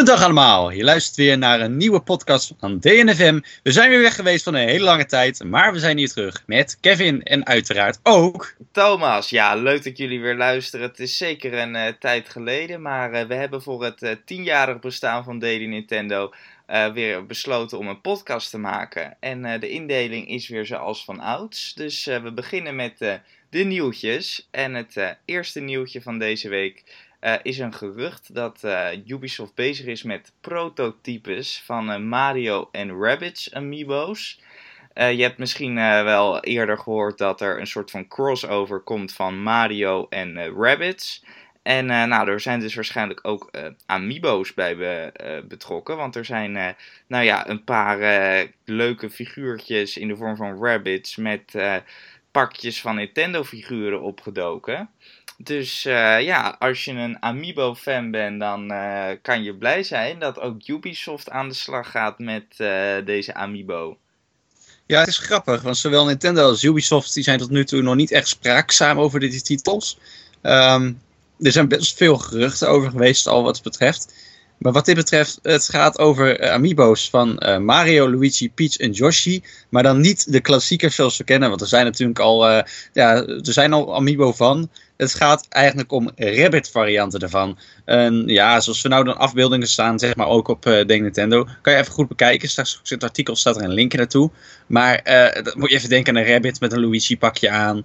Goedendag allemaal, je luistert weer naar een nieuwe podcast van DNFM. We zijn weer weg geweest van een hele lange tijd, maar we zijn hier terug met Kevin en uiteraard ook... Thomas, ja, leuk dat jullie weer luisteren. Het is zeker een uh, tijd geleden, maar uh, we hebben voor het uh, tienjarig bestaan van Daily Nintendo weer besloten om een podcast te maken. En de indeling is weer zoals van ouds, dus we beginnen met de nieuwtjes. En het eerste nieuwtje van deze week uh, is een gerucht dat uh, Ubisoft bezig is met prototypes van Mario en Rabbids amiibo's. je hebt misschien wel eerder gehoord dat er een soort van crossover komt van Mario en Rabbids. En nou, er zijn dus waarschijnlijk ook amiibo's bij be, betrokken. Want er zijn nou ja, een paar leuke figuurtjes in de vorm van Rabbids met pakjes van Nintendo figuren opgedoken. Dus uh, ja, als je een Amiibo-fan bent, dan uh, kan je blij zijn dat ook Ubisoft aan de slag gaat met uh, deze Amiibo. Ja, het is grappig, want zowel Nintendo als Ubisoft die zijn tot nu toe nog niet echt spraakzaam over deze titels. Um, er zijn best veel geruchten over geweest, al wat het betreft. Maar wat dit betreft, het gaat over uh, amiibo's van uh, Mario, Luigi, Peach en Yoshi. Maar dan niet de klassiekers zoals we kennen, want er zijn natuurlijk al, uh, ja, er zijn al amiibo van. Het gaat eigenlijk om rabbit varianten ervan. Ja, zoals we nou dan afbeeldingen staan, zeg maar ook op uh, de Nintendo. Kan je even goed bekijken. Straks in het artikel staat er een linkje naartoe. Maar uh, dan moet je even denken aan een rabbit met een Luigi pakje aan. Uh,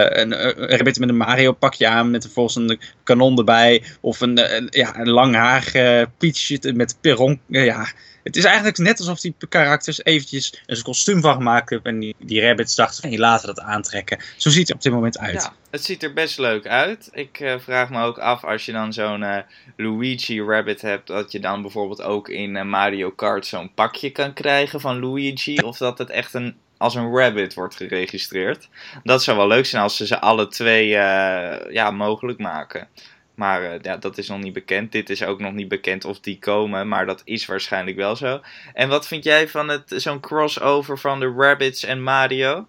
een, een, rabbit met een Mario pakje aan. Met vervolgens een kanon erbij. Of een, een ja, een langharige Peach met perron. ja, het is eigenlijk net alsof die karakters eventjes een kostuum van gemaakt hebben. En die, die rabbits dachten hey, laten dat aantrekken. Zo ziet het op dit moment uit. Ja, het ziet er best leuk uit. Ik uh, vraag me ook af, als je dan zo'n uh, Luigi rabbit hebt, dat je dan bijvoorbeeld ook in uh, Mario Kart zo'n pakje kan krijgen van Luigi. Of dat het echt een als een rabbit wordt geregistreerd. Dat zou wel leuk zijn als ze ze alle twee ja, mogelijk maken. Maar uh, ja, dat is nog niet bekend. Dit is ook nog niet bekend of die komen, maar dat is waarschijnlijk wel zo. En wat vind jij van het, zo'n crossover van de Rabbits en Mario?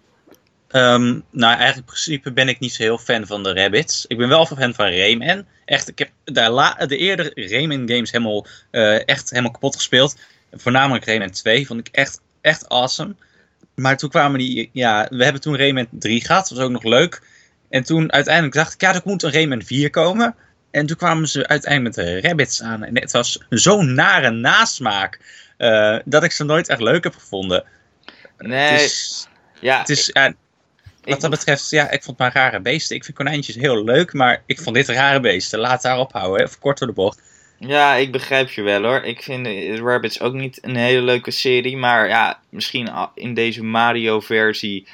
Um, nou, eigenlijk in principe ben ik niet zo heel fan van de Rabbits. Ik ben wel fan van Rayman. Echt, ik heb de, de eerdere Rayman games helemaal, uh, echt helemaal kapot gespeeld. Voornamelijk Rayman 2 vond ik echt, echt awesome. Maar toen kwamen die, ja, we hebben toen Rayman 3 gehad, dat was ook nog leuk. En toen uiteindelijk dacht ik, ja, er moet een Rayman 4 komen. En toen kwamen ze uiteindelijk met de rabbits aan. En het was zo'n nare nasmaak. Uh, dat ik ze nooit echt leuk heb gevonden. Nee. Het is, ja, het is, ja, wat dat betreft, ja, ik vond maar rare beesten. Ik vind konijntjes heel leuk, maar ik vond dit rare beesten. Laat daarop houden, even kort door de bocht. Ja, ik begrijp je wel hoor. Ik vind Rabbits ook niet een hele leuke serie. Maar ja, misschien in deze Mario-versie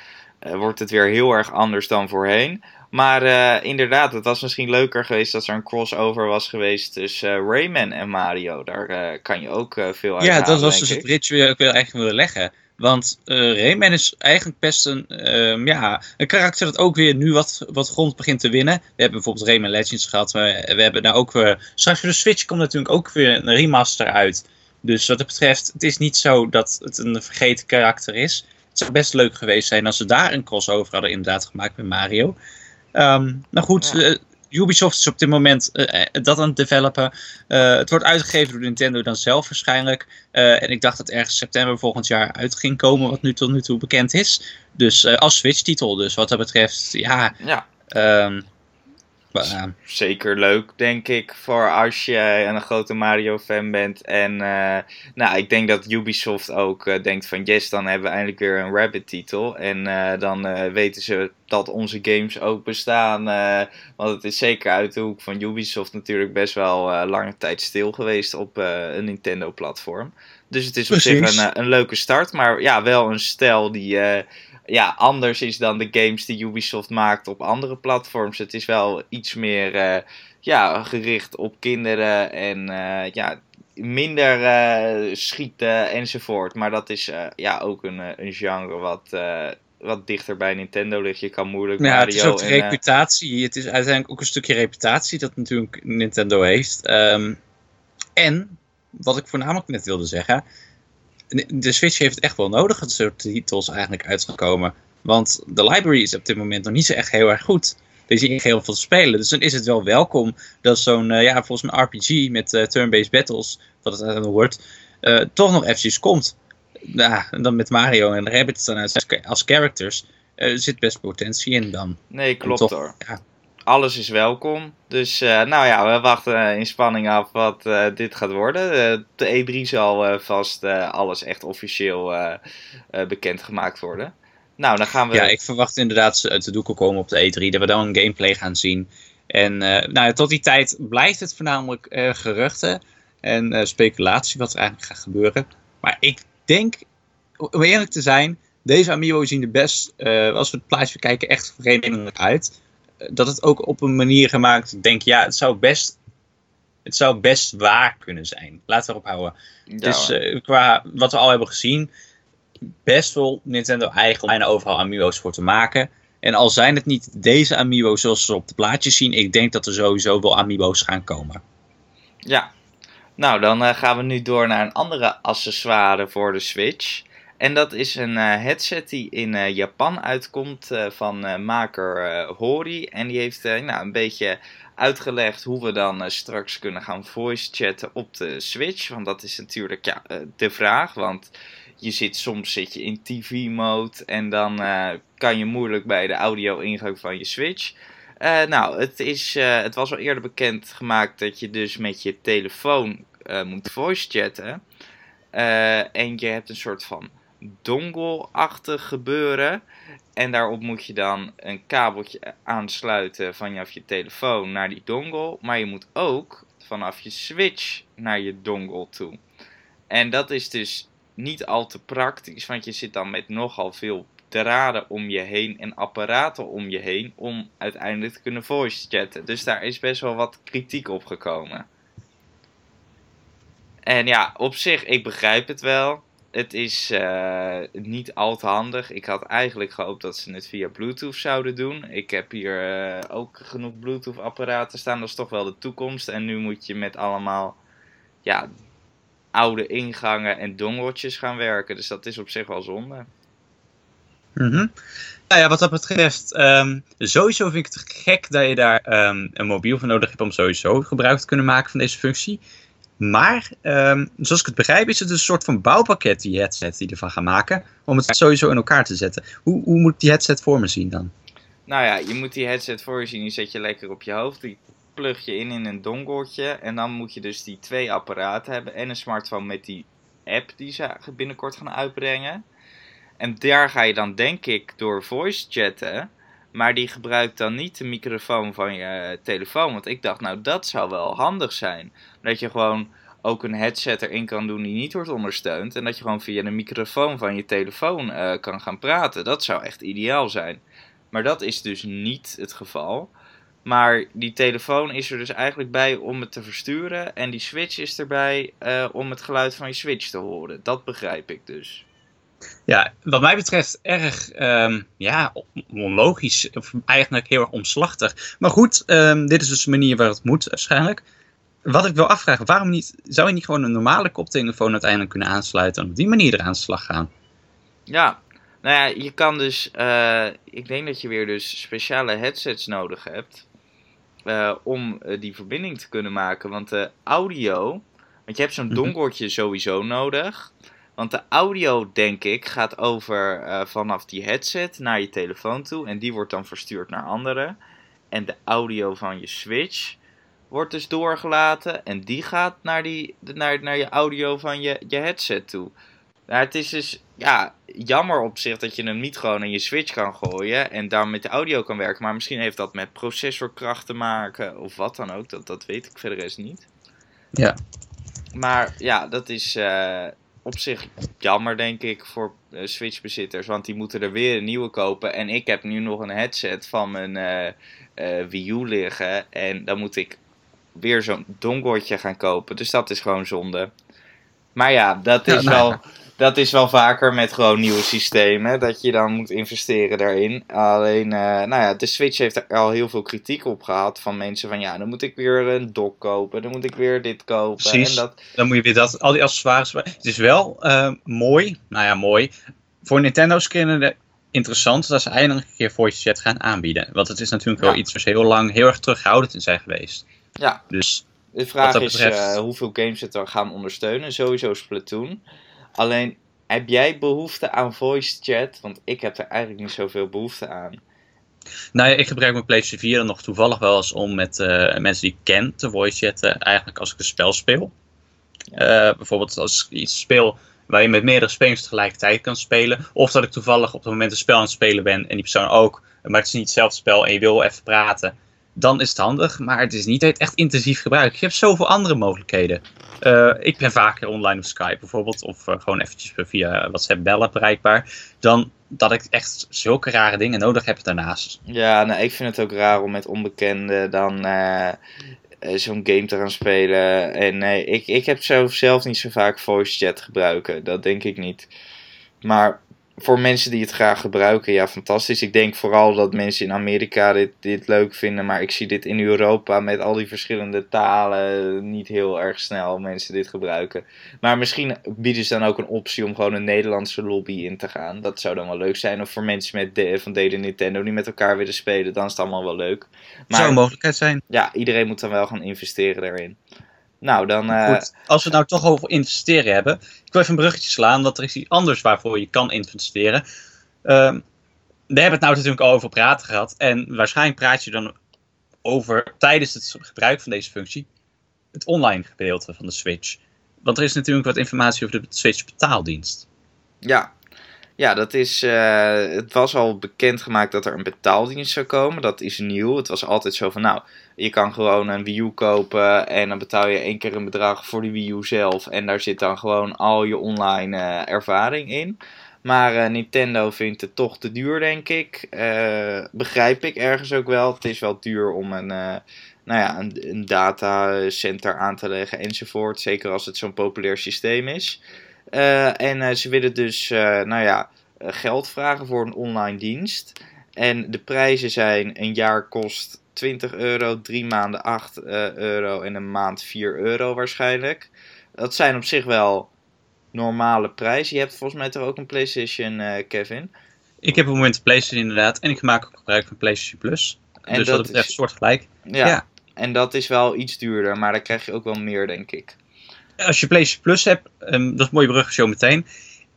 uh, wordt het weer heel erg anders dan voorheen. Maar uh, inderdaad, het was misschien leuker geweest als er een crossover was geweest tussen uh, Rayman en Mario. Daar uh, kan je ook veel uit Ja, halen, dat was dus ik. het ritje waar ik eigenlijk wilde leggen. Want Rayman is eigenlijk best een, um, ja, een karakter dat ook weer nu wat, wat grond begint te winnen. We hebben bijvoorbeeld Rayman Legends gehad. We, we hebben daar ook weer... Straks voor de Switch komt natuurlijk ook weer een remaster uit. Dus wat dat betreft, het is niet zo dat het een vergeten karakter is. Het zou best leuk geweest zijn als ze daar een crossover hadden inderdaad gemaakt met Mario. Um, nou goed, ja. uh, Ubisoft is op dit moment uh, dat aan het developen. Uh, het wordt uitgegeven door Nintendo dan zelf waarschijnlijk. en ik dacht dat ergens september volgend jaar uit ging komen, wat nu tot nu toe bekend is. Dus als Switch-titel. Dus wat dat betreft, ja. ja. Um, Zeker leuk, denk ik, voor als je een grote Mario-fan bent. En uh, nou, ik denk dat Ubisoft ook uh, denkt van yes, dan hebben we eindelijk weer een Rabbit-titel. En uh, dan weten ze dat onze games ook bestaan. want het is zeker uit de hoek van Ubisoft natuurlijk best wel lange tijd stil geweest op een Nintendo-platform. Dus het is op zich een, een, leuke start, maar ja, wel een stijl die ja, anders is dan de games die Ubisoft maakt op andere platforms. Het is wel iets meer uh, ja, gericht op kinderen en uh, ja, minder schieten enzovoort. Maar dat is ja, ook een, een genre wat, wat dichter bij Nintendo ligt. Je kan moeilijk ja, Mario het is ook de en, reputatie. Het is uiteindelijk ook een stukje reputatie dat natuurlijk Nintendo heeft. Um, en, wat ik voornamelijk net wilde zeggen de Switch heeft het echt wel nodig dat soort titels eigenlijk uitgekomen. Want de library is op dit moment nog niet zo echt heel erg goed. er is niet heel veel te spelen. Dus dan is het wel welkom dat zo'n, ja, volgens mij RPG met turn-based battles, wat het dan wordt, toch nog eventjes komt. Ja, en dan met Mario en Rabbit dan als, als characters. Er zit best potentie in dan. Nee, klopt hoor. Ja. Alles is welkom. Dus nou ja, we wachten in spanning af wat dit gaat worden. de E3 zal vast alles echt officieel bekendgemaakt worden. Nou, dan gaan we... Ja, ik verwacht inderdaad uit de doeken komen op de E3. Dat we dan een gameplay gaan zien. En nou, tot die tijd blijft het voornamelijk geruchten en speculatie wat er eigenlijk gaat gebeuren. Maar ik denk, om eerlijk te zijn, deze Amiibo zien er best, als we het plaatje kijken, echt verenigend uit. Dat het ook op een manier gemaakt, denk ja, het zou best, het zou best waar kunnen zijn. Laten we erop houden. Ja, dus uh, qua wat we al hebben gezien, best wel Nintendo eigen om bijna overal Amiibo's voor te maken. En al zijn het niet deze Amiibo's zoals ze op de plaatjes zien, ik denk dat er sowieso wel Amiibo's gaan komen. Ja, nou dan gaan we nu door naar een andere accessoire voor de Switch. En dat is een uh, headset die in uh, Japan uitkomt uh, van maker Hori. En die heeft nou, een beetje uitgelegd hoe we dan straks kunnen gaan voice chatten op de Switch. Want dat is natuurlijk ja, de vraag. Want je zit soms zit je in TV-mode en dan kan je moeilijk bij de audio-ingang van je Switch. nou, het, is, het was al eerder bekend gemaakt dat je dus met je telefoon moet voice chatten. en je hebt een soort van dongle-achtig gebeuren. En daarop moet je dan een kabeltje aansluiten vanaf je telefoon naar die dongle. Maar je moet ook vanaf je switch naar je dongle toe. En dat is dus niet al te praktisch, want je zit dan met nogal veel draden om je heen en apparaten om je heen om uiteindelijk te kunnen voice chatten. Dus daar is best wel wat kritiek op gekomen. En ja, op zich, ik begrijp het wel het is uh, niet al te handig. Ik had eigenlijk gehoopt dat ze het via Bluetooth zouden doen. Ik heb hier uh, ook genoeg Bluetooth apparaten staan. Dat is toch wel de toekomst. En nu moet je met allemaal ja, oude ingangen en dongeltjes gaan werken. Dus dat is op zich wel zonde. -hmm. Nou ja, wat dat betreft, um, sowieso vind ik het gek dat je daar um, een mobiel voor nodig hebt om sowieso gebruik te kunnen maken van deze functie. Maar, um, zoals ik het begrijp, is het een soort van bouwpakket, die headset die ervan gaan maken, om het sowieso in elkaar te zetten. Hoe, hoe moet die headset voor me zien dan? Nou ja, je moet die headset voor je zien, die zet je lekker op je hoofd, die plug je in in een dongeltje en dan moet je dus die twee apparaten hebben en een smartphone met die app die ze binnenkort gaan uitbrengen. En daar ga je dan denk ik door voice chatten, maar die gebruikt dan niet de microfoon van je telefoon. Want ik dacht, nou dat zou wel handig zijn. Dat je gewoon ook een headset erin kan doen die niet wordt ondersteund. En dat je gewoon via de microfoon van je telefoon uh, kan gaan praten. Dat zou echt ideaal zijn. Maar dat is dus niet het geval. Maar die telefoon is er dus eigenlijk bij om het te versturen. En die switch is erbij uh, om het geluid van je switch te horen. Dat begrijp ik dus. Ja, wat mij betreft erg um, ja, onlogisch. Of eigenlijk heel erg omslachtig. Maar goed, um, dit is dus de manier waar het moet waarschijnlijk. Wat ik wil afvragen, waarom niet, zou je niet gewoon een normale koptelefoon uiteindelijk kunnen aansluiten en op die manier eraan slag gaan? Ja, nou ja, je kan dus, uh, ik denk dat je weer dus speciale headsets nodig hebt uh, om uh, die verbinding te kunnen maken. Want de audio, want je hebt zo'n mhm. dongeltje sowieso nodig. Want de audio, denk ik, gaat over uh, vanaf die headset naar je telefoon toe. En die wordt dan verstuurd naar anderen. En de audio van je Switch wordt dus doorgelaten. En die gaat naar, die, naar, naar je audio van je, je headset toe. Nou, het is dus ja, jammer op zich dat je hem niet gewoon in je Switch kan gooien. En daar met de audio kan werken. Maar misschien heeft dat met processorkracht te maken. Of wat dan ook. Dat, dat weet ik verder eens niet. Ja. Maar ja, dat is. Uh, op zich jammer, denk ik, voor uh, Switch-bezitters. Want die moeten er weer een nieuwe kopen. En ik heb nu nog een headset van mijn uh, uh, Wii U liggen. En dan moet ik weer zo'n dongeltje gaan kopen. Dus dat is gewoon zonde. Maar ja, dat is ja, nou, wel dat is wel vaker met gewoon nieuwe systemen. Dat je dan moet investeren daarin. Alleen, uh, nou ja, de Switch heeft er al heel veel kritiek op gehad. Van mensen van ja, dan moet ik weer een dock kopen. Dan moet ik weer dit kopen. Precies. En dat... Dan moet je weer dat, al die accessoires. Het is wel uh, mooi. Nou ja, mooi. Voor Nintendo's kinderen interessant dat ze eindelijk een keer voice chat gaan aanbieden. Want het is natuurlijk wel iets waar ze heel lang heel erg terughoudend in zijn geweest. Ja. Dus De vraag is betreft- eh, hoeveel games het er gaan ondersteunen. Sowieso Splatoon. Alleen, heb jij behoefte aan voice chat? Want ik heb er eigenlijk niet zoveel behoefte aan. Nou ja, ik gebruik mijn PlayStation 4 dan nog toevallig wel eens om met eh, mensen die ik ken te voice chatten. Eigenlijk als ik een spel speel. Eh, bijvoorbeeld als ik iets speel waar je met meerdere spelers tegelijkertijd kan spelen. Of dat ik toevallig op het moment een spel aan het spelen ben en die persoon ook. Maar het is niet hetzelfde spel en je wil even praten. Dan is het handig, maar het is niet echt intensief gebruik. Je hebt zoveel andere mogelijkheden. Eh, ik ben vaker online op Skype bijvoorbeeld. Of eh, gewoon eventjes via WhatsApp bellen bereikbaar. Dan dat ik echt zulke rare dingen nodig heb daarnaast. Ja, nou, ik vind het ook raar om met onbekenden dan eh, zo'n game te gaan spelen. En nee, ik, ik heb zo zelf niet zo vaak voice chat gebruiken. Dat denk ik niet. Maar voor mensen die het graag gebruiken, ja, fantastisch. Ik denk vooral dat mensen in Amerika dit, dit leuk vinden. Maar ik zie dit in Europa met al die verschillende talen niet heel erg snel mensen dit gebruiken. Maar misschien bieden ze dan ook een optie om gewoon een Nederlandse lobby in te gaan. Dat zou dan wel leuk zijn. Of voor mensen met de, van Dede Nintendo die met elkaar willen spelen, dan is het allemaal wel leuk. Zou Maar een mogelijkheid zijn. ja, iedereen moet dan wel gaan investeren daarin. Nou, dan. eh, Goed, als we het nou toch over investeren hebben. Ik wil even een bruggetje slaan, want er is iets anders waarvoor je kan investeren. Ehm, we hebben het nou natuurlijk al over praten gehad. En waarschijnlijk praat je dan over tijdens het gebruik van deze functie. Het online gedeelte van de Switch. Want er is natuurlijk wat informatie over de Switch betaaldienst. Ja, ja dat is, eh, het was al bekendgemaakt dat er een betaaldienst zou komen. Dat is nieuw. Het was altijd zo van, nou, je kan gewoon een Wii U kopen en dan betaal je één keer een bedrag voor de Wii U zelf. En daar zit dan gewoon al je online eh, ervaring in. Maar eh, Nintendo vindt het toch te duur, denk ik. Begrijp ik ergens ook wel. Het is wel duur om een, nou ja, een, een datacenter aan te leggen enzovoort. Zeker als het zo'n populair systeem is. Eh, en eh, ze willen dus, eh, nou ja, geld vragen voor een online dienst. En de prijzen zijn: een jaar kost 20 euro, drie maanden 8 eh, euro en een maand 4 euro waarschijnlijk. Dat zijn op zich wel normale prijzen. Je hebt volgens mij toch ook een PlayStation, Kevin? Ik heb op het moment PlayStation inderdaad. En ik maak ook gebruik van PlayStation Plus. En dus dat dat betreft is- soortgelijk. Ja. Ja. En dat is wel iets duurder, maar daar krijg je ook wel meer, denk ik. Als je PlayStation Plus hebt, ehm, dat is een mooie brug zo meteen,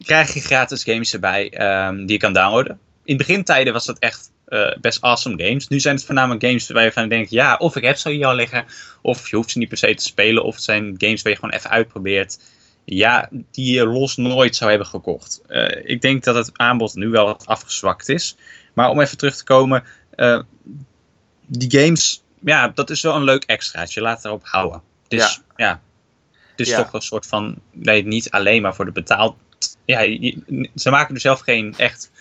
krijg je gratis games erbij ehm, die je kan downloaden. In begintijden was dat echt eh, best awesome games. Nu zijn het voornamelijk games waar je van denkt, ja, of ik heb ze hier al liggen, of je hoeft ze niet per se te spelen, of het zijn games waar je gewoon even uitprobeert. Ja, die je los nooit zou hebben gekocht. Eh, ik denk dat het aanbod nu wel wat afgezwakt is. Maar om even terug te komen, eh, die games, ja, dat is wel een leuk extraatje. Laat erop houden. Dus ja, Ja. toch een soort van, nee, niet alleen maar voor de betaald. Ja, je- ze maken er zelf geen echt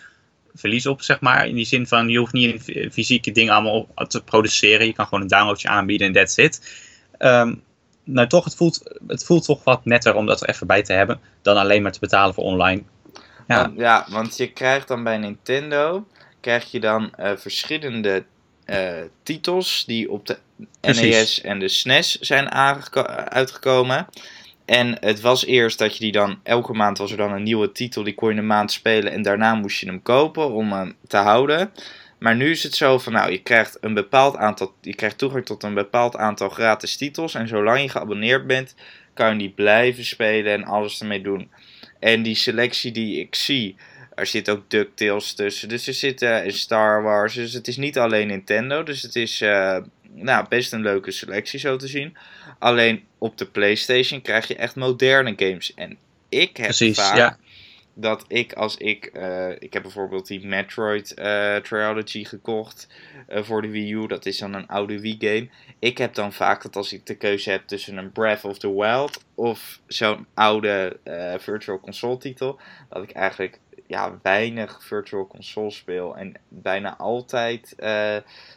verlies op, zeg maar. In die zin van, je hoeft niet een fy- fysieke dingen allemaal op- te produceren. Je kan gewoon een downloadje aanbieden en that's it. Ehm nou toch, het voelt, het voelt toch wat netter om dat er even bij te hebben. Dan alleen maar te betalen voor online. Ja. Want, ja, want je krijgt dan bij Nintendo krijg je dan eh, verschillende titels die op de Precies. NES en de SNES zijn aangeko- uitgekomen. En het was eerst dat je die dan, elke maand was er dan een nieuwe titel, die kon je een maand spelen en daarna moest je hem kopen om hem te houden. Maar nu is het zo van, nou, je krijgt een bepaald aantal, je krijgt toegang tot een bepaald aantal gratis titels. En zolang je geabonneerd bent, kan je die blijven spelen en alles ermee doen. En die selectie die ik zie, er zit ook DuckTales tussen. Dus er zit eh, en Star Wars. Dus het is niet alleen Nintendo. Dus het is eh, nou, best een leuke selectie zo te zien. Alleen op de PlayStation krijg je echt moderne games. En ik heb Precies, vaak ja. dat ik als ik... eh, ik heb bijvoorbeeld die Metroid Trilogy gekocht voor de Wii U. Dat is dan een oude Wii game. Ik heb dan vaak dat als ik de keuze heb tussen een Breath of the Wild... of zo'n oude Virtual Console titel... dat ik eigenlijk ja, weinig Virtual Console speel. En bijna altijd eh,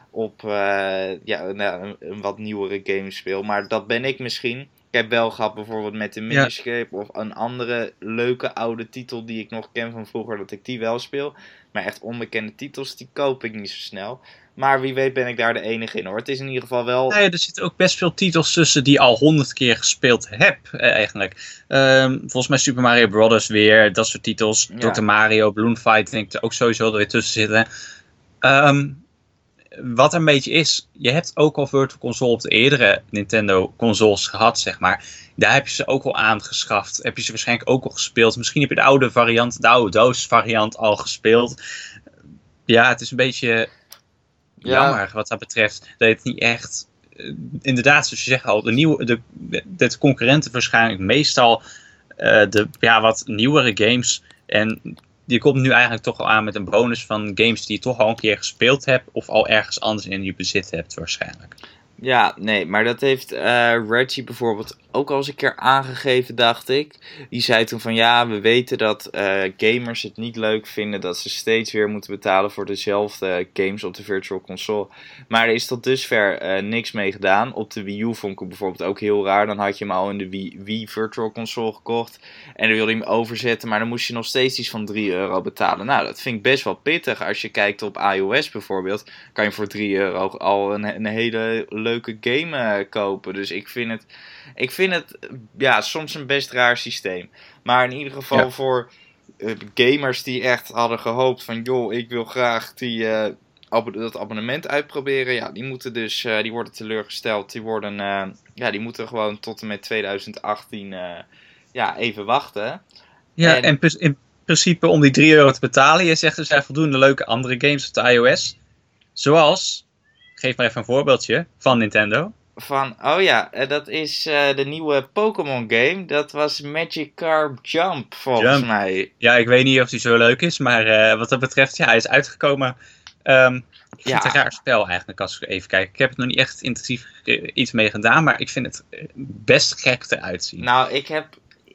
op eh, ja, een, een wat nieuwere game speel. Maar dat ben ik misschien. Ik heb wel gehad bijvoorbeeld met de Miniscape of een andere leuke oude titel die ik nog ken van vroeger, dat ik die wel speel. Maar echt onbekende titels, die koop ik niet zo snel. Maar wie weet ben ik daar de enige in hoor. Het is in ieder geval wel. Nee, er zitten ook best veel titels tussen die al honderd keer gespeeld heb, eh, eigenlijk. Ehm, volgens mij Super Mario Brothers weer, dat soort titels. Ja. Dr. Mario, Balloon Fight, denk ik er ook sowieso er weer tussen zitten. Um, wat een beetje is, je hebt ook al Virtual Console op de eerdere Nintendo consoles gehad, zeg maar. Daar heb je ze ook al aangeschaft. Heb je ze waarschijnlijk ook al gespeeld. Misschien heb je de oude variant, de oude doos variant al gespeeld. Ja, het is een beetje jammer wat dat betreft. Dat het niet echt. Eh, inderdaad, zoals je zegt al, de, nieuwe, de, de, concurrenten waarschijnlijk meestal uh, de ja, wat nieuwere games. En die komt nu eigenlijk toch al aan met een bonus van games die je toch al een keer gespeeld hebt. Of al ergens anders in je bezit hebt waarschijnlijk. Ja, nee, maar dat heeft uh, Reggie bijvoorbeeld ook al eens een keer aangegeven, dacht ik. Die zei toen van ja, we weten dat uh, gamers het niet leuk vinden dat ze steeds weer moeten betalen voor dezelfde games op de Virtual Console. Maar er is tot dusver uh, niks mee gedaan. Op de Wii U vond ik bijvoorbeeld ook heel raar. Dan had je hem al in de Wii, Wii Virtual Console gekocht. En dan wilde hem overzetten, maar dan moest je nog steeds iets van 3 euro betalen. Nou, dat vind ik best wel pittig. Als je kijkt op iOS bijvoorbeeld, kan je voor 3 euro al een, een hele leuke game kopen. Dus ik vind het ik het ja, soms een best raar systeem. Maar in ieder geval voor uh, gamers die echt hadden gehoopt van... joh, ik wil graag die, uh, dat abonnement uitproberen. Ja, die moeten dus, uh, die worden teleurgesteld. Die worden, ja, die moeten gewoon tot en met 2018 ja, even wachten. Ja, en, en in principe om die 3 euro te betalen, je zegt er zijn voldoende leuke andere games op de iOS. Zoals, geef maar even een voorbeeldje van Nintendo van, oh ja, eh, dat is uh, de nieuwe Pokémon game. Dat was Magikarp Jump, volgens Jump. mij. Ja, ik weet niet of die zo leuk is, maar uh, wat dat betreft, ja, hij is uitgekomen. Um, ik vind ja. het een raar spel eigenlijk, als ik even kijk. Ik heb het nog niet echt intensief iets mee gedaan, maar ik vind het best gek eruit zien. Nou, ik heb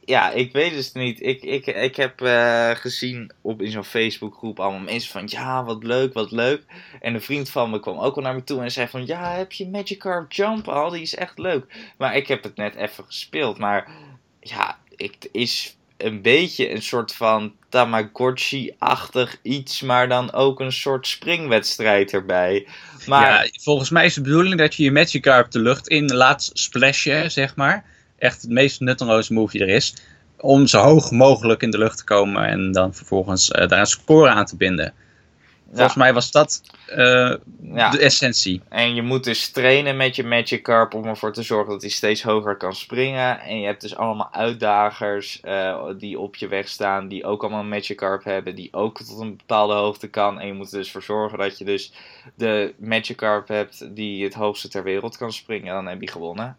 ja, ik weet het niet. Ik, ik, ik heb uh, gezien op, in zo'n Facebookgroep allemaal mensen van ja, wat leuk, wat leuk. En een vriend van me kwam ook al naar me toe en zei van ja, heb je Magikarp Jump al? Die is echt leuk. Maar ik heb het net even gespeeld. Maar ja, het is een beetje een soort van Tamagotchi-achtig iets, maar dan ook een soort springwedstrijd erbij. Maar... Volgens mij is de bedoeling dat je je Magikarp de lucht in laat splashen, zeg maar echt het meest nutteloze move die er is. Om zo hoog mogelijk in de lucht te komen en dan vervolgens uh, daar een score aan te binden. Volgens mij was dat uh, ja. de essentie. En je moet dus trainen met je Magikarp om ervoor te zorgen dat hij steeds hoger kan springen. En je hebt dus allemaal uitdagers uh, die op je weg staan, die ook allemaal een Magikarp hebben, die ook tot een bepaalde hoogte kan. En je moet er dus voor zorgen dat je dus de Magikarp hebt die het hoogste ter wereld kan springen. En dan heb je gewonnen.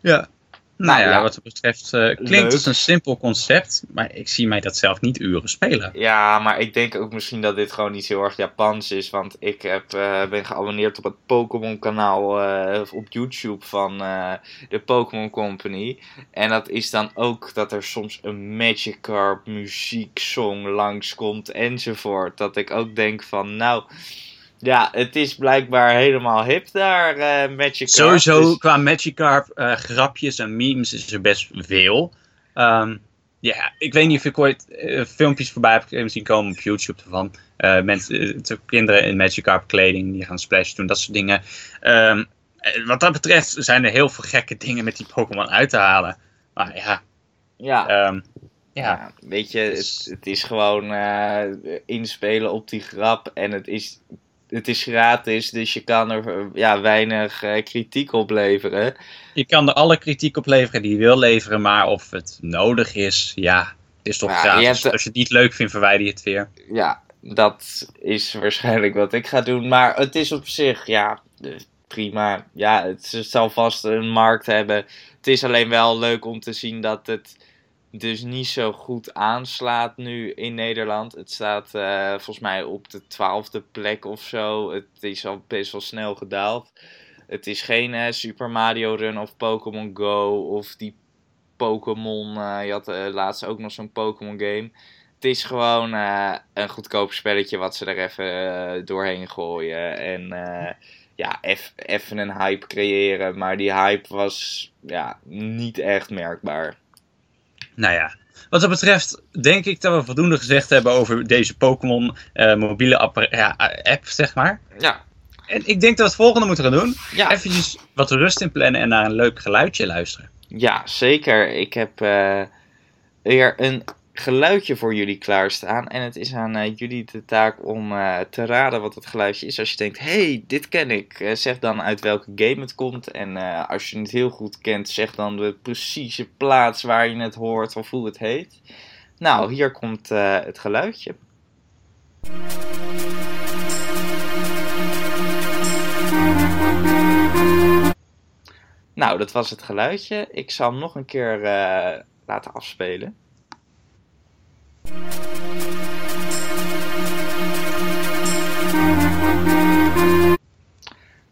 Ja, nou, nou ja, wat dat betreft uh, klinkt het een simpel concept, maar ik zie mij dat zelf niet uren spelen. Ja, maar ik denk ook misschien dat dit gewoon niet heel erg Japans is, want ik heb, uh, ben geabonneerd op het Pokémon kanaal uh, op YouTube van de Pokémon Company. En dat is dan ook dat er soms een Magikarp muzieksong langskomt enzovoort. Dat ik ook denk van, nou... Ja, het is blijkbaar helemaal hip daar, uh, Magikarp. Sowieso dus... qua Magikarp uh, grapjes en memes is er best veel. Um, ja, ik weet niet of ik ooit uh, filmpjes voorbij heb zien komen op YouTube ervan. mensen, kinderen in Magikarp kleding die gaan splashen doen, dat soort dingen. Um, wat dat betreft zijn er heel veel gekke dingen met die Pokémon uit te halen. Maar ja. Ja. Um, ja. ja. weet je, het, het is gewoon inspelen op die grap. En het is het is gratis, dus je kan er ja, weinig uh, kritiek op leveren. Je kan er alle kritiek op leveren die je wil leveren, maar of het nodig is, ja, het is toch gratis. Als je het niet leuk vindt, verwijder je het weer. Ja, dat is waarschijnlijk wat ik ga doen. Maar het is op zich, ja, prima. Ja, het zal vast een markt hebben. Het is alleen wel leuk om te zien dat het dus niet zo goed aanslaat nu in Nederland. Het staat uh, volgens mij op de twaalfde plek of zo. Het is al best wel snel gedaald. Het is geen uh, Super Mario Run of Pokémon Go of die Pokémon. Uh, je had laatst ook nog zo'n Pokémon game. het is gewoon eh, een goedkoop spelletje wat ze er even eh, doorheen gooien. En eh, ja, even een hype creëren. Maar die hype was ja, niet echt merkbaar. Nou ja, wat dat betreft denk ik dat we voldoende gezegd hebben over deze Pokémon mobiele ja, app, zeg maar. Ja. En ik denk dat we het volgende moeten gaan doen. Ja. Even wat rust in plannen en naar een leuk geluidje luisteren. Ja, zeker. Ik heb weer een geluidje voor jullie klaarstaan. En het is aan uh, jullie de taak om uh, te raden wat het geluidje is. Als je denkt, hey, dit ken ik. Uh, zeg dan uit welke game het komt. En als je het heel goed kent, zeg dan de precieze plaats waar je het hoort of hoe het heet. Nou, hier komt het geluidje. Nou, dat was het geluidje. Ik zal hem nog een keer laten afspelen.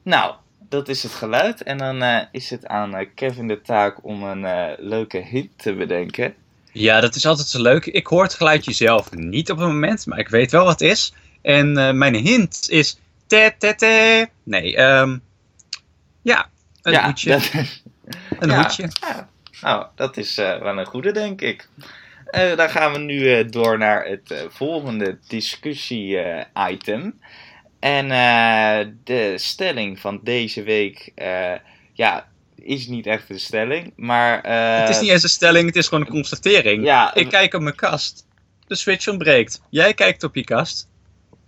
Nou, dat is het geluid. En dan uh, is het aan uh, Kevin de taak om een uh, leuke hint te bedenken. Ja, dat is altijd zo leuk. Ik hoor het geluidje zelf niet op het moment, maar ik weet wel wat het is. En mijn hint is. Te, te, te. Nee, um, ja, een ja, hoedje. Dat, een ja, hoedje. Ja. Nou, dat is wel een goede, denk ik. Uh, dan gaan we nu uh, door naar het uh, volgende discussie-item. en de stelling van deze week, ja, is niet echt een stelling, maar... het is niet eens een stelling, het is gewoon een constatering. Ja, Ik kijk op mijn kast. De switch ontbreekt. Jij kijkt op je kast.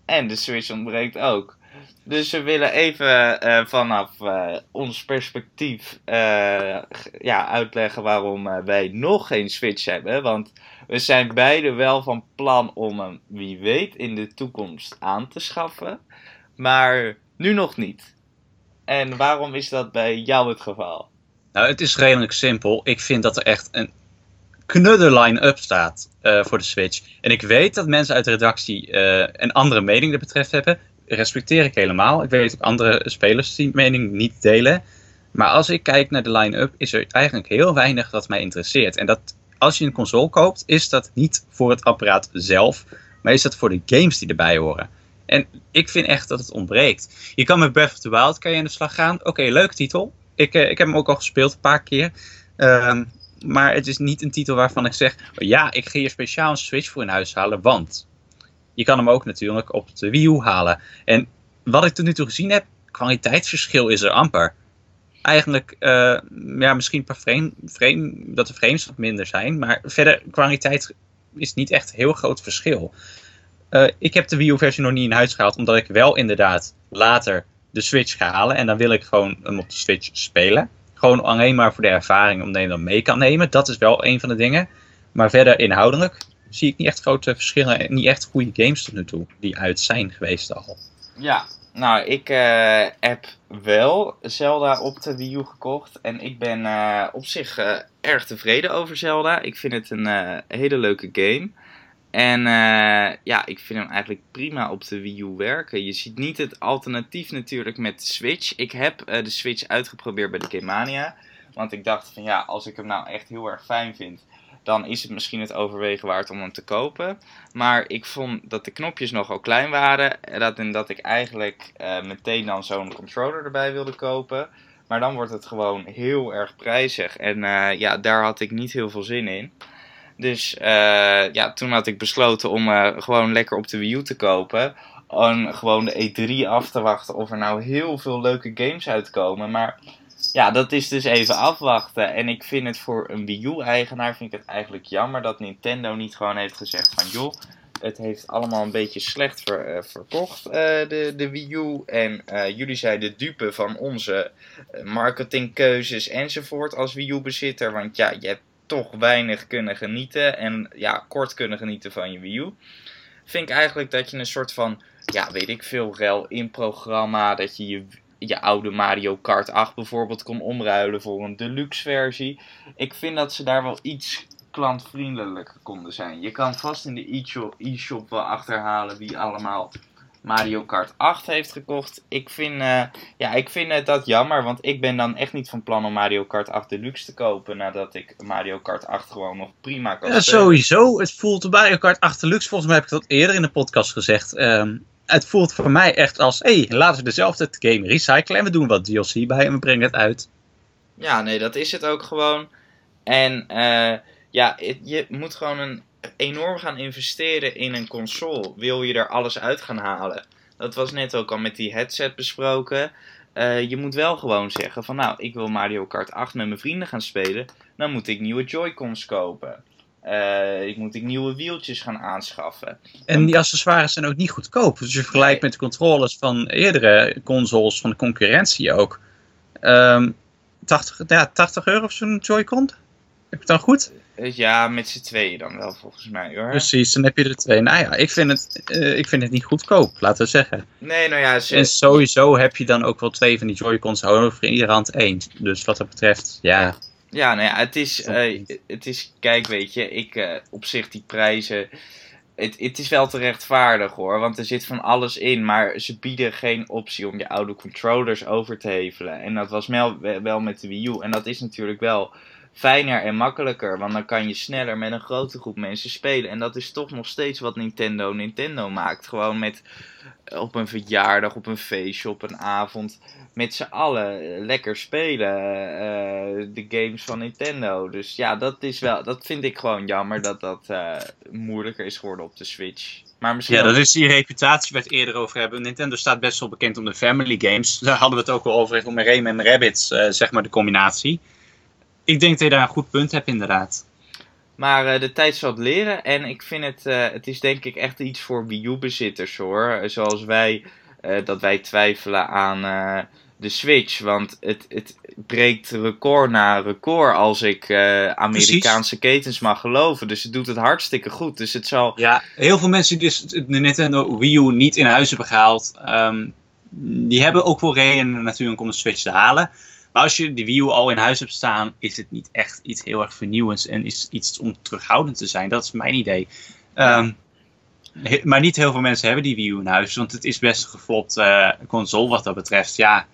En de switch ontbreekt ook. Dus we willen even uh, vanaf uh, ons perspectief uh, ja, uitleggen waarom wij nog geen Switch hebben. Want we zijn beide wel van plan om hem, wie weet, in de toekomst aan te schaffen. Maar nu nog niet. En waarom is dat bij jou het geval? Nou, het is redelijk simpel. Ik vind dat er echt een knudder line-up staat voor de Switch. En ik weet dat mensen uit de redactie een andere mening dat betreft hebben respecteer ik helemaal. Ik weet ook andere spelers die mening niet delen. Maar als ik kijk naar de line-up, is er eigenlijk heel weinig dat mij interesseert. En dat als je een console koopt, is dat niet voor het apparaat zelf, maar is dat voor de games die erbij horen. En ik vind echt dat het ontbreekt. Je kan met Breath of the Wild kan je aan de slag gaan. Oké, leuke titel. Ik, uh, ik heb hem ook al gespeeld een paar keer. Um, maar het is niet een titel waarvan ik zeg: ja, ik ga hier speciaal een Switch voor in huis halen, want je kan hem ook natuurlijk op de Wii U halen. En wat ik tot nu toe gezien heb, kwaliteitsverschil is er amper. Eigenlijk, uh, ja, misschien paar frame, frame, dat de frames wat minder zijn. Maar verder, kwaliteit is niet echt heel groot verschil. Uh, ik heb de Wii U-versie nog niet in huis gehaald, omdat ik wel inderdaad later de Switch ga halen. En dan wil ik gewoon hem op de Switch spelen. Gewoon alleen maar voor de ervaring, omdat je dan mee kan nemen. Dat is wel een van de dingen. Maar verder inhoudelijk zie ik niet echt grote verschillen en niet echt goede games tot nu toe die uit zijn geweest al. Ja, nou, ik uh, heb wel Zelda op de Wii U gekocht. En ik ben uh, op zich uh, erg tevreden over Zelda. Ik vind het een hele leuke game. En ja, ik vind hem eigenlijk prima op de Wii U werken. Je ziet niet het alternatief natuurlijk met de Switch. Ik heb de Switch uitgeprobeerd bij de Game Mania. Want ik dacht van ja, als ik hem nou echt heel erg fijn vind dan is het misschien het overwegen waard om hem te kopen. Maar ik vond dat de knopjes nogal klein waren. En dat, en dat ik eigenlijk uh, meteen dan zo'n controller erbij wilde kopen. Maar dan wordt het gewoon heel erg prijzig. En uh, ja, daar had ik niet heel veel zin in. Dus uh, ja, toen had ik besloten om gewoon lekker op de Wii U te kopen. En gewoon de E3 af te wachten of er nou heel veel leuke games uitkomen. Maar ja, dat is dus even afwachten. En ik vind het voor een Wii U-eigenaar vind ik het eigenlijk jammer dat Nintendo niet gewoon heeft gezegd van joh, het heeft allemaal een beetje slecht uh, verkocht, uh, de, de Wii U. En uh, jullie zijn de dupe van onze marketingkeuzes enzovoort als Wii U-bezitter. Want ja, je hebt toch weinig kunnen genieten en ja, kort kunnen genieten van je Wii U. Vind ik eigenlijk dat je een soort van, ja, weet ik veel, rel in programma, dat je je je oude Mario Kart 8 bijvoorbeeld kon omruilen voor een deluxe versie. Ik vind dat ze daar wel iets klantvriendelijker konden zijn. Je kan vast in de e-shop wel achterhalen wie allemaal Mario Kart 8 heeft gekocht. Ik vind, uh, ja, ik vind dat jammer, want ik ben dan echt niet van plan om Mario Kart 8 Deluxe te kopen. Nadat ik Mario Kart 8 gewoon nog prima kan ja, spelen. Sowieso, het voelt Mario Kart 8 Deluxe, volgens mij heb ik dat eerder in de podcast gezegd. Um, het voelt voor mij echt als, hé, hey, laten we dezelfde game recyclen en we doen wat DLC bij en we brengen het uit. Ja, nee, dat is het ook gewoon. En uh, ja, je moet gewoon een enorm gaan investeren in een console. Wil je er alles uit gaan halen? Dat was net ook al met die headset besproken. Uh, je moet wel gewoon zeggen van nou, ik wil Mario Kart 8 met mijn vrienden gaan spelen. Dan moet ik nieuwe Joy-Cons kopen. Uh, ik moet ik nieuwe wieltjes gaan aanschaffen. En die accessoires zijn ook niet goedkoop. Dus je vergelijkt nee. met de controllers van eerdere consoles van de concurrentie ook. Um, 80, ja, 80 euro of zo'n Joy-Con? Heb ik het dan goed? Ja, met z'n tweeën dan wel volgens mij hoor. Precies, dan heb je er twee. Nou ja, ik vind het, uh, ik vind het niet goedkoop, laten we zeggen. Nee, nou ja. Ze... En sowieso heb je dan ook wel twee van die Joy-Cons over in iedere hand één. Dus wat dat betreft, ja. Ja, nou ja, het is, uh, het is kijk weet je, ik uh, op zich die prijzen, het, het is wel te rechtvaardig hoor, want er zit van alles in, maar ze bieden geen optie om je oude controllers over te hevelen. En dat was wel, wel met de Wii U en dat is natuurlijk wel fijner en makkelijker, want dan kan je sneller met een grote groep mensen spelen. En dat is toch nog steeds wat Nintendo Nintendo maakt, gewoon met op een verjaardag, op een feestje, op een avond met z'n allen lekker spelen. Uh, de games van Nintendo. Dus ja, dat is wel. Dat vind ik gewoon jammer dat dat uh, moeilijker is geworden op de Switch. Maar misschien ja, dat is die reputatie waar we het eerder over hebben. Nintendo staat best wel bekend om de family games. Daar hadden we het ook al over om Rayman Rabbits, uh, zeg maar de combinatie. Ik denk dat je daar een goed punt hebt, inderdaad. Maar uh, de tijd zal het leren. En ik vind het, uh, het is denk ik echt iets voor Wii U-bezitters hoor. Zoals wij, uh, dat wij twijfelen aan de Switch. Want het, het breekt record na record als ik Amerikaanse Precies. ketens mag geloven. Dus het doet het hartstikke goed. Dus het zal... Ja, heel veel mensen die dus de Nintendo Wii U niet in huis hebben gehaald... Um, die hebben ook wel redenen natuurlijk om de Switch te halen. Maar als je de Wii U al in huis hebt staan... is het niet echt iets heel erg vernieuwends... en is iets om terughoudend te zijn. Dat is mijn idee. Um, maar niet heel veel mensen hebben die Wii U in huis. Want het is best een geflopt uh, console wat dat betreft. Ja...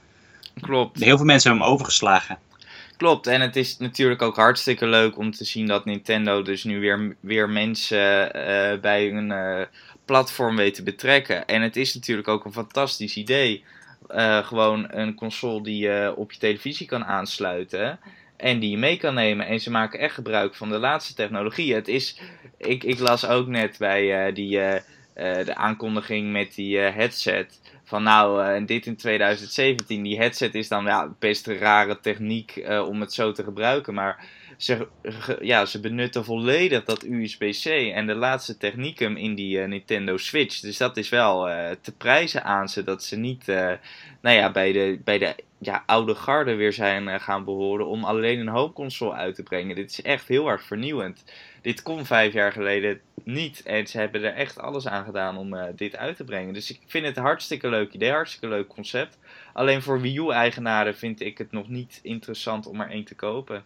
Klopt. Heel veel mensen hebben hem overgeslagen. Klopt, en het is natuurlijk ook hartstikke leuk om te zien dat Nintendo dus nu weer, weer mensen uh, bij hun uh, platform weet te betrekken. En het is natuurlijk ook een fantastisch idee. Uh, gewoon een console die je op je televisie kan aansluiten. En die je mee kan nemen. En ze maken echt gebruik van de laatste technologie. Het is, ik, ik las ook net bij die, de aankondiging met die headset van nou, dit in 2017, die headset is dan ja, best een rare techniek om het zo te gebruiken. Maar ze, ja, ze benutten volledig dat USB-C en de laatste technieken in die uh, Nintendo Switch. Dus dat is wel te prijzen aan ze dat ze niet nou ja, bij de, bij de ja, oude garde weer zijn gaan behoren om alleen een home console uit te brengen. Dit is echt heel erg vernieuwend dit kon vijf jaar geleden niet. En ze hebben er echt alles aan gedaan om dit uit te brengen. Dus ik vind het een hartstikke leuk idee, hartstikke leuk concept. Alleen voor Wii U-eigenaren vind ik het nog niet interessant om er één te kopen.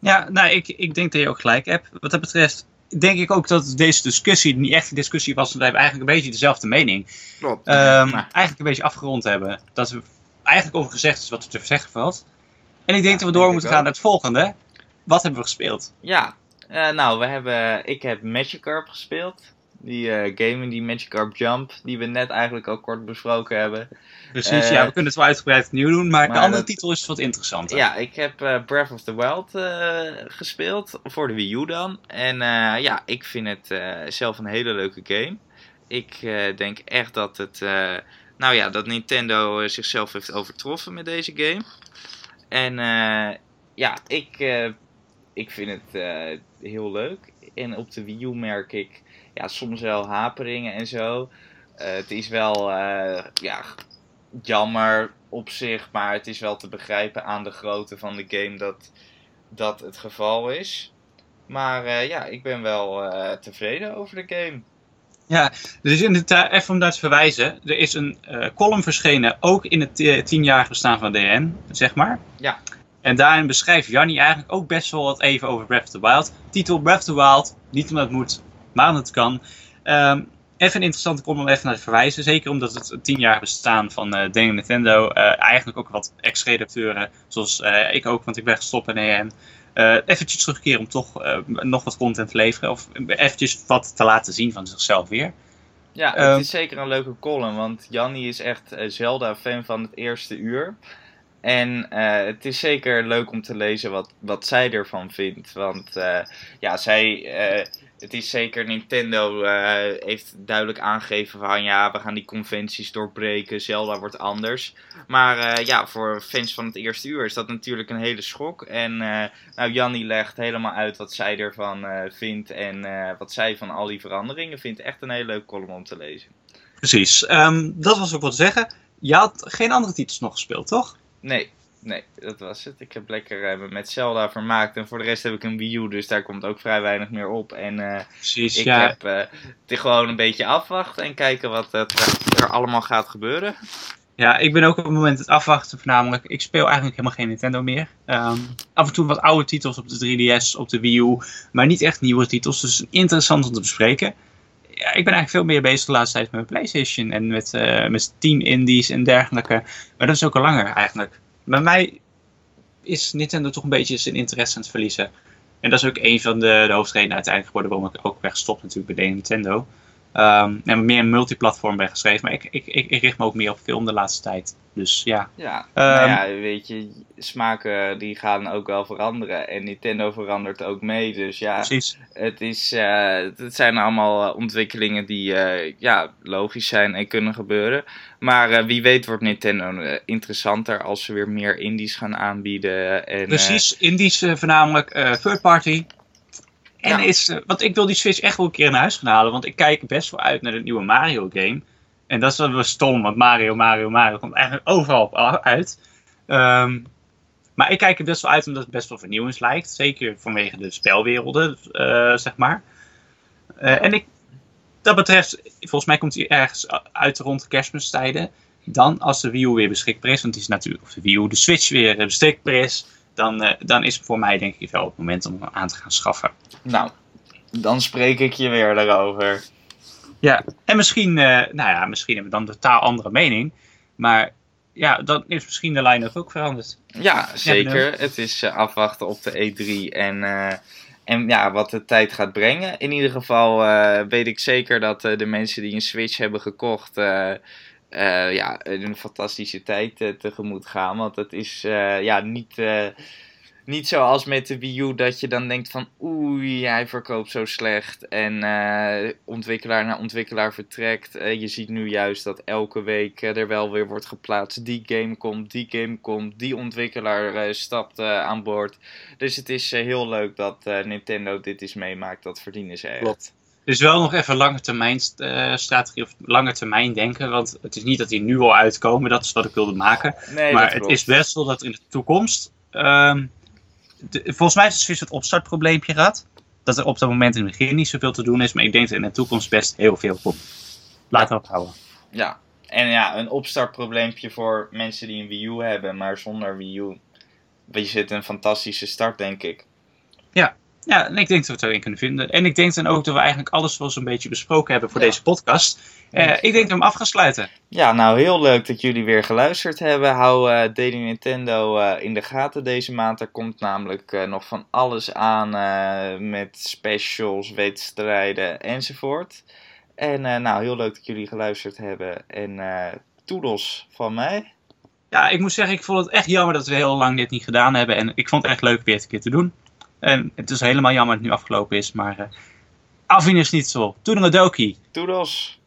Ja, nou, ik, ik denk dat je ook gelijk hebt. Wat dat betreft denk ik ook dat deze discussie niet echt een discussie was. Want we hebben eigenlijk een beetje dezelfde mening. Klopt. Um, eigenlijk een beetje afgerond hebben. Dat we eigenlijk over gezegd is wat er te zeggen valt. En ik denk ja, dat we door moeten gaan naar het volgende. Wat hebben we gespeeld? Ja, uh, nou, we hebben, ik heb Magikarp gespeeld. Die uh, game, die Magikarp Jump, die we net eigenlijk al kort besproken hebben. Precies, uh, ja, we kunnen het wel uitgebreid opnieuw doen, maar, maar de andere dat, titel is wat interessanter. Ja, ik heb Breath of the Wild gespeeld, voor de Wii U dan. En ja, ik vind het zelf een hele leuke game. Ik denk echt dat het, nou ja, dat Nintendo zichzelf heeft overtroffen met deze game. En ja, ik ik vind het heel leuk. En op de Wii U merk ik ja, soms wel haperingen en zo. Uh, het is wel uh, ja, jammer op zich, maar het is wel te begrijpen aan de grootte van de game dat dat het geval is. Maar ja, ik ben wel tevreden over de game. Ja, dus in het, even om daar te verwijzen. Er is een column verschenen, ook in het tienjarige bestaan van DN, zeg maar. Ja. En daarin beschrijft Jannie eigenlijk ook best wel wat even over Breath of the Wild. Titel Breath of the Wild, niet omdat het moet, maar omdat het kan. Um, even een interessante kom om even naar te verwijzen. Zeker omdat het tien jaar bestaan van uh, Nintendo. Uh, eigenlijk ook wat ex-redacteuren, zoals uh, ik ook, want ik ben gestopt bij EM. Uh, eventjes terugkeren om toch nog wat content te leveren. Of eventjes wat te laten zien van zichzelf weer. Ja, het is zeker een leuke column, want Jannie is echt Zelda-fan van het eerste uur. En uh, het is zeker leuk om te lezen wat, wat zij ervan vindt. Want uh, ja, zij, uh, het is zeker Nintendo heeft duidelijk aangegeven van ja, we gaan die conventies doorbreken. Zelda wordt anders. Maar ja, voor fans van het eerste uur is dat natuurlijk een hele schok. En nou, Jannie legt helemaal uit wat zij ervan vindt en wat zij van al die veranderingen vindt. Echt een hele leuke column om te lezen. Precies, um, dat was ook wat te zeggen. Je had geen andere titels nog gespeeld, toch? Nee, nee, dat was het. Ik heb lekker uh, met Zelda vermaakt. En voor de rest heb ik een Wii U, dus daar komt ook vrij weinig meer op. En uh, Precies, ik ja. heb uh, het gewoon een beetje afwachten en kijken wat er allemaal gaat gebeuren. Ja, ik ben ook op het moment het afwachten voornamelijk. Ik speel eigenlijk helemaal geen Nintendo meer. Um, af en toe wat oude titels op de 3DS, op de Wii U. Maar niet echt nieuwe titels, dus interessant om te bespreken. Ja, ik ben eigenlijk veel meer bezig de laatste tijd met mijn PlayStation en met, met Team Indies en dergelijke. Maar dat is ook al langer eigenlijk bij mij is Nintendo toch een beetje zijn interesse aan het verliezen. En dat is ook een van de, de hoofdredenen uiteindelijk geworden waarom ik ook wegstop natuurlijk bij Nintendo. Um, en meer een multiplatform ben geschreven. Maar ik, ik, ik, ik, richt me ook meer op film de laatste tijd. Dus ja. Ja, um, nou ja, weet je, smaken die gaan ook wel veranderen. En Nintendo verandert ook mee. Dus ja, precies. Het, is, uh, het zijn allemaal eh, ontwikkelingen die uh, ja, logisch zijn en kunnen gebeuren. Maar uh, wie weet wordt Nintendo interessanter als ze weer meer indies gaan aanbieden. En, Precies, indies voornamelijk third party. En ja. is, uh, want ik wil die Switch echt wel een keer naar huis gaan halen. Want ik kijk best wel uit naar de nieuwe Mario game. En dat is wel stom, want Mario, Mario, Mario komt eigenlijk overal uit. Um, maar ik kijk er best wel uit omdat het best wel vernieuwend lijkt. Zeker vanwege de spelwerelden, uh, zeg maar. Uh, en ik, dat betreft, volgens mij komt hij ergens uit rond de kerstmistijden. Dan als de Wii U weer beschikbaar is, want het is natuurlijk, of de Wii U, de Switch weer beschikbaar is dan, uh, dan is het voor mij denk ik wel het moment om hem aan te gaan schaffen. Nou, dan spreek ik je weer daarover. Ja, en misschien, uh, nou ja, misschien hebben we dan een totaal andere mening. Maar ja, dan is misschien de line ook veranderd. Ja, zeker. het is uh, afwachten op de E3 en, en ja, wat de tijd gaat brengen. In ieder geval weet ik zeker dat de mensen die een Switch hebben gekocht uh, ja, een fantastische tijd uh, tegemoet gaan. Want het is uh, ja, niet, niet zoals met de Wii U dat je dan denkt van oei, hij verkoopt zo slecht. En ontwikkelaar naar ontwikkelaar vertrekt. je ziet nu juist dat elke week er wel weer wordt geplaatst. Die game komt, die game komt, die ontwikkelaar stapt aan boord. Dus het is heel leuk dat Nintendo dit eens meemaakt. Dat verdienen ze echt. Klopt. Dus wel nog even lange termijn uh, strategie of lange termijn denken. Want het is niet dat die nu al uitkomen, dat is wat ik wilde maken. Nee, maar het is best wel dat in de toekomst. De, volgens mij is het zoiets het opstartprobleempje gehad. Dat er op dat moment in het begin niet zoveel te doen is. Maar ik denk dat in de toekomst best heel veel komt. Laten we ophouden. Ja, en ja, een opstartprobleempje voor mensen die een Wii U hebben, maar zonder Wii U. Je zit een fantastische start, denk ik. Ja, ja, en ik denk dat we het erin kunnen vinden. En ik denk dan ook dat we eigenlijk alles wel zo'n beetje besproken hebben voor deze podcast. Uh, ik denk dat we hem af gaan sluiten. Ja, nou heel leuk dat jullie weer geluisterd hebben. Hou uh, Daily Nintendo uh, in de gaten deze maand. Er komt namelijk nog van alles aan met specials, wedstrijden enzovoort. En nou, heel leuk dat jullie geluisterd hebben. En toedels van mij. Ja, ik moet zeggen, ik vond het echt jammer dat we heel lang dit niet gedaan hebben. En ik vond het echt leuk weer een keer te doen. En het is helemaal jammer dat het nu afgelopen is, maar uh, niet zo. Toedeledokie. Toedels.